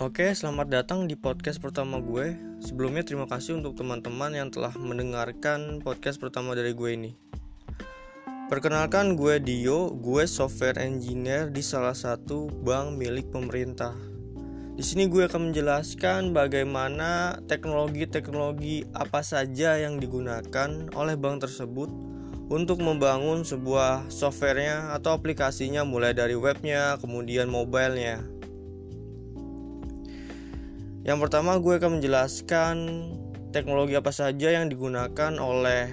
Oke, selamat datang di podcast pertama gue. Sebelumnya terima kasih untuk teman-teman yang telah mendengarkan podcast pertama dari gue ini. Perkenalkan gue Dio, gue software engineer di salah satu bank milik pemerintah. Di sini gue akan menjelaskan bagaimana teknologi-teknologi apa saja yang digunakan oleh bank tersebut untuk membangun sebuah softwarenya atau aplikasinya mulai dari webnya, kemudian mobilenya. Yang pertama gue akan menjelaskan teknologi apa saja yang digunakan oleh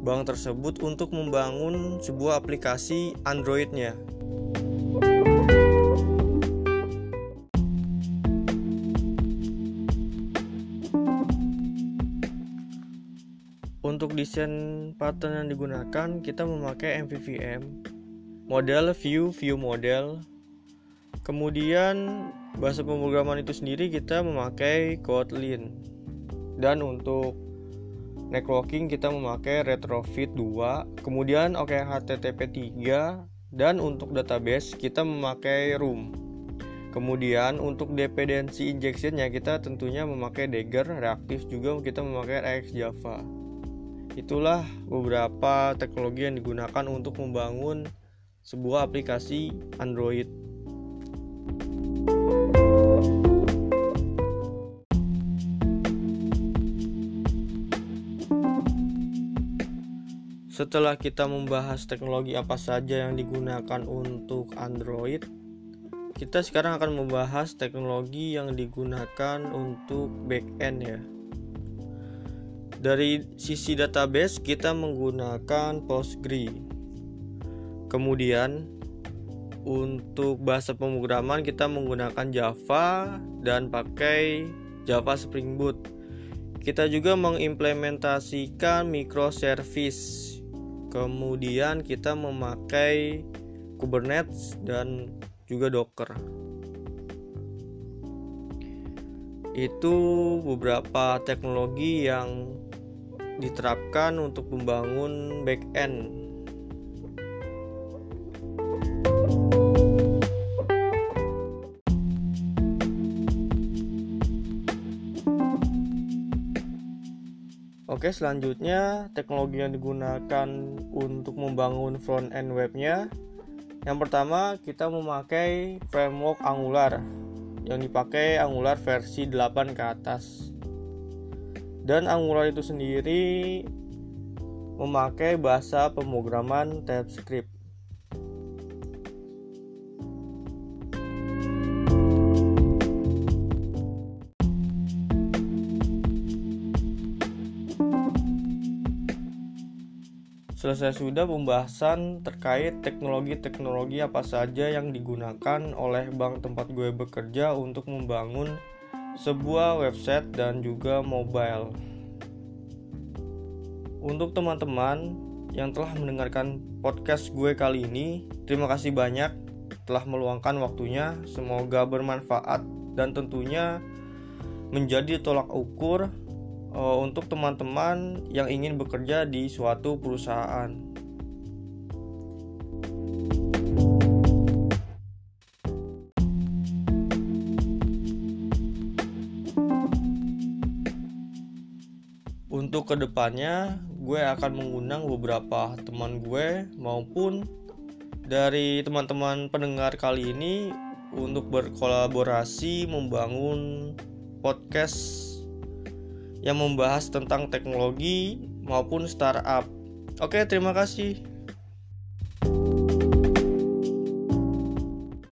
bank tersebut untuk membangun sebuah aplikasi Androidnya. Untuk desain pattern yang digunakan, kita memakai MVVM, model view, view model. Kemudian bahasa pemrograman itu sendiri kita memakai Kotlin. Dan untuk networking kita memakai retrofit 2 kemudian oke okay, HTTP 3 dan untuk database kita memakai room. Kemudian untuk dependency injectionnya kita tentunya memakai Dagger reaktif juga kita memakai React Java. Itulah beberapa teknologi yang digunakan untuk membangun sebuah aplikasi Android Setelah kita membahas teknologi apa saja yang digunakan untuk Android, kita sekarang akan membahas teknologi yang digunakan untuk backend ya. Dari sisi database kita menggunakan Postgre. Kemudian untuk bahasa pemrograman kita menggunakan Java dan pakai Java Spring Boot. Kita juga mengimplementasikan microservice kemudian kita memakai Kubernetes dan juga Docker. Itu beberapa teknologi yang diterapkan untuk membangun backend Oke, selanjutnya teknologi yang digunakan untuk membangun front end webnya. Yang pertama, kita memakai framework Angular yang dipakai Angular versi 8 ke atas. Dan Angular itu sendiri memakai bahasa pemrograman TypeScript. Selesai sudah pembahasan terkait teknologi-teknologi apa saja yang digunakan oleh bank tempat gue bekerja untuk membangun sebuah website dan juga mobile. Untuk teman-teman yang telah mendengarkan podcast gue kali ini, terima kasih banyak telah meluangkan waktunya. Semoga bermanfaat dan tentunya menjadi tolak ukur uh, untuk teman-teman yang ingin bekerja di suatu perusahaan. Untuk ke depannya, gue akan mengundang beberapa teman gue maupun dari teman-teman pendengar kali ini untuk berkolaborasi membangun podcast yang membahas tentang teknologi maupun startup. Oke, terima kasih.